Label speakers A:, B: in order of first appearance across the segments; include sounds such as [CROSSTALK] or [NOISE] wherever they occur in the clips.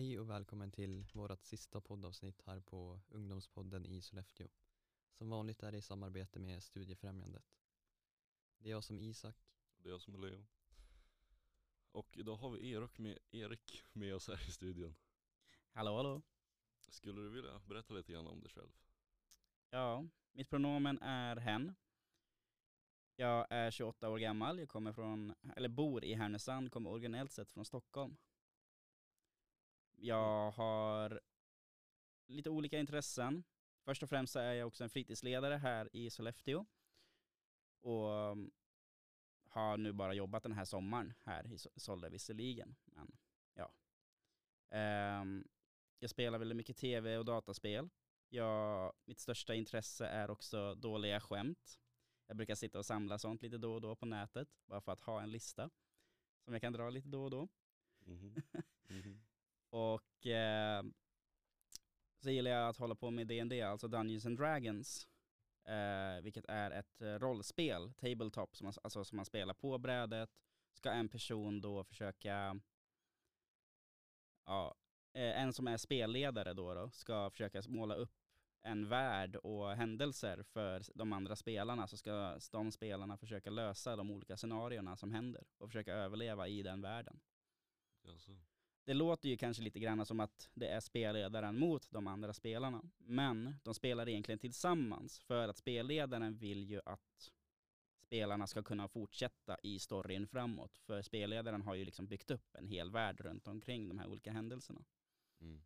A: Hej och välkommen till vårt sista poddavsnitt här på Ungdomspodden i Sollefteå. Som vanligt är det i samarbete med Studiefrämjandet. Det är jag som Isak.
B: Det är jag som är Leo. Och idag har vi Erik med, Erik med oss här i studion.
C: Hallå hallå.
B: Skulle du vilja berätta lite grann om dig själv?
C: Ja, mitt pronomen är hen. Jag är 28 år gammal, jag kommer från, eller bor i Härnösand, kommer originellt sett från Stockholm. Jag har lite olika intressen. Först och främst så är jag också en fritidsledare här i Sollefteå. Och um, har nu bara jobbat den här sommaren här i So- Solle visserligen. Men ja. Ehm, jag spelar väldigt mycket tv och dataspel. Jag, mitt största intresse är också dåliga skämt. Jag brukar sitta och samla sånt lite då och då på nätet, bara för att ha en lista som jag kan dra lite då och då.
B: Mhm. [LAUGHS] Mhm.
C: Och eh, så gillar jag att hålla på med D&D, alltså Dungeons and Dragons. Eh, vilket är ett eh, rollspel, tabletop, som man, alltså, som man spelar på brädet. Ska en person då försöka, ja, eh, en som är spelledare då, då ska försöka måla upp en värld och händelser för de andra spelarna. Så ska de spelarna försöka lösa de olika scenarierna som händer och försöka överleva i den världen.
B: Jaså.
C: Det låter ju kanske lite grann som att det är spelledaren mot de andra spelarna. Men de spelar egentligen tillsammans för att spelledaren vill ju att spelarna ska kunna fortsätta i storyn framåt. För spelledaren har ju liksom byggt upp en hel värld runt omkring de här olika händelserna.
B: Mm.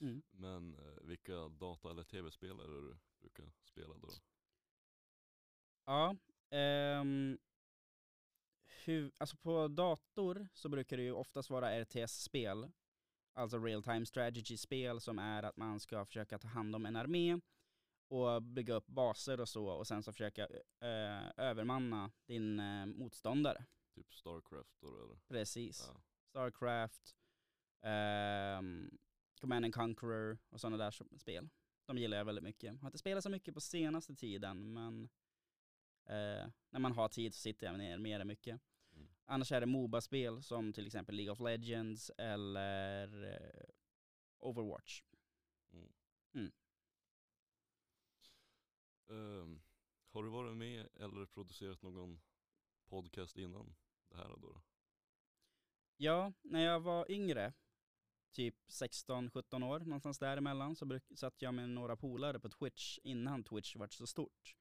C: Mm.
B: Men eh, vilka data eller tv-spelare du brukar spela då?
C: Ja, ehm, hu- alltså på dator så brukar det ju oftast vara RTS-spel, alltså real time strategy-spel som är att man ska försöka ta hand om en armé och bygga upp baser och så och sen så försöka eh, övermanna din eh, motståndare.
B: Typ Starcraft då eller?
C: Precis.
B: Ja.
C: Starcraft, ehm, Command and Conqueror och sådana där spel. De gillar jag väldigt mycket. Har inte spelat så mycket på senaste tiden men eh, när man har tid så sitter jag ner med det mycket.
B: Mm.
C: Annars är det Moba-spel som till exempel League of Legends eller eh, Overwatch.
B: Mm.
C: Mm.
B: Ehm, har du varit med eller producerat någon podcast innan det här då? då?
C: Ja, när jag var yngre, typ 16-17 år, någonstans däremellan, så satt jag med några polare på Twitch innan Twitch var så stort.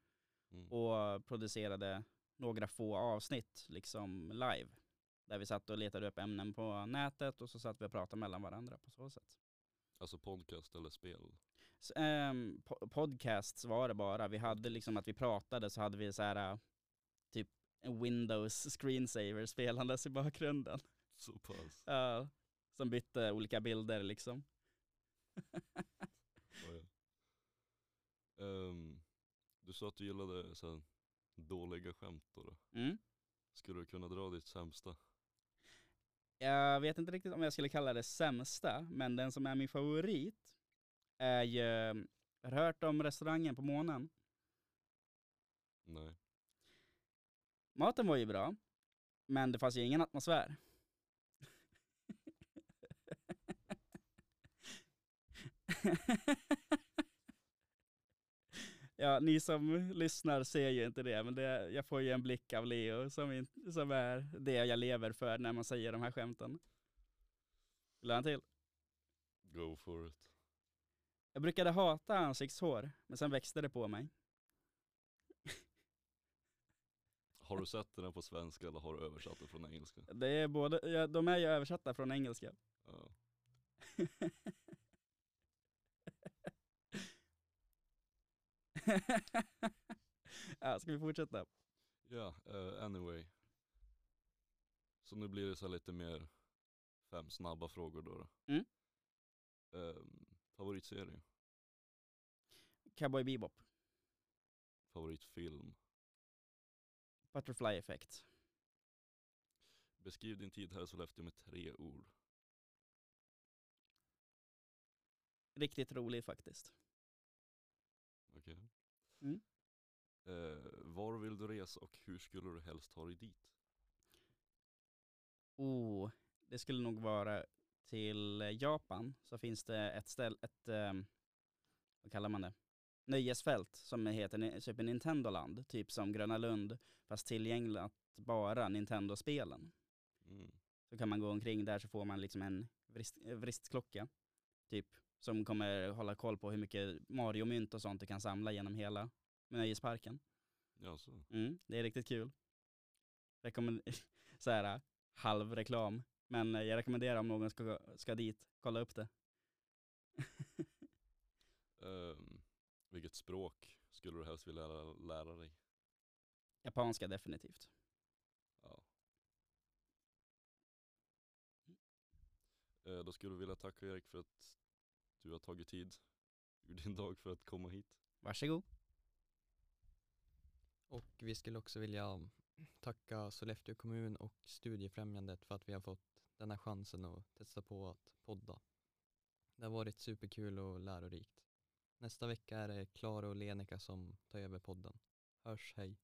B: Mm.
C: och producerade några få avsnitt liksom live. Där vi satt och letade upp ämnen på nätet och så satt vi och pratade mellan varandra på så sätt.
B: Alltså podcast eller spel?
C: Så, ehm, po- podcasts var det bara. Vi hade liksom att vi pratade så hade vi så här äh, typ Windows screensaver spelandes i bakgrunden.
B: Så pass?
C: Ja, som bytte olika bilder liksom. [LAUGHS]
B: Ja, ja. Ehm, du sa att du gillade så här, dåliga skämt då, då.
C: Mm.
B: Skulle du kunna dra ditt sämsta?
C: Jag vet inte riktigt om jag skulle kalla det sämsta, men den som är min favorit är ju, har du hört om restaurangen på månen?
B: Nej.
C: Maten var ju bra, men det fanns ju ingen atmosfär. [LAUGHS] ja, ni som lyssnar ser ju inte det, men det, jag får ju en blick av Leo som, in, som är det jag lever för när man säger de här skämten. Vill du ha en till?
B: Go for it.
C: Jag brukade hata ansiktshår, men sen växte det på mig.
B: Har du sett den här på svenska eller har du översatt den från engelska?
C: Det är både, ja, de är ju översatta från engelska.
B: Ja. [LAUGHS] [LAUGHS]
C: ja, ska vi fortsätta?
B: Ja, eh, anyway. Så nu blir det så lite mer fem snabba frågor då. då.
C: Mm.
B: Ehm, favoritserie?
C: Cowboy Bebop.
B: Favoritfilm?
C: Butterfly Effect.
B: Beskriv din tid här i Sollefteå med tre ord.
C: Riktigt rolig faktiskt. Mm.
B: Eh, var vill du resa och hur skulle du helst ta dig dit?
C: Oh, det skulle nog vara till eh, Japan så finns det ett ställe, ett, ehm, vad kallar man det? Nöjesfält som heter Super Nintendo-land, typ som Gröna Lund, fast tillgängligt bara Nintendo-spelen.
B: Mm.
C: Så kan man gå omkring där så får man liksom en vrist, vristklocka, typ, som kommer hålla koll på hur mycket Mario-mynt och sånt du kan samla genom hela nöjesparken.
B: Ja, så.
C: Mm, det är riktigt kul. Rekommend [LAUGHS] så här äh, halv reklam. Men eh, jag rekommenderar om någon ska, ska dit, kolla upp det. [LAUGHS]
B: Ehm, vilket språk skulle du helst vilja lära, lära dig?
C: Japanska definitivt.
B: Ja. Eh, då skulle vi vilja tacka Erik för att du har tagit tid ur din dag för att komma hit.
C: Varsågod.
A: Och vi skulle också vilja tacka Sollefteå kommun och Studiefrämjandet för att vi har fått den här chansen att testa på att podda. Det har varit superkul och lärorikt. Nästa vecka är det Klara och Lenika som tar över podden. Hörs, hej!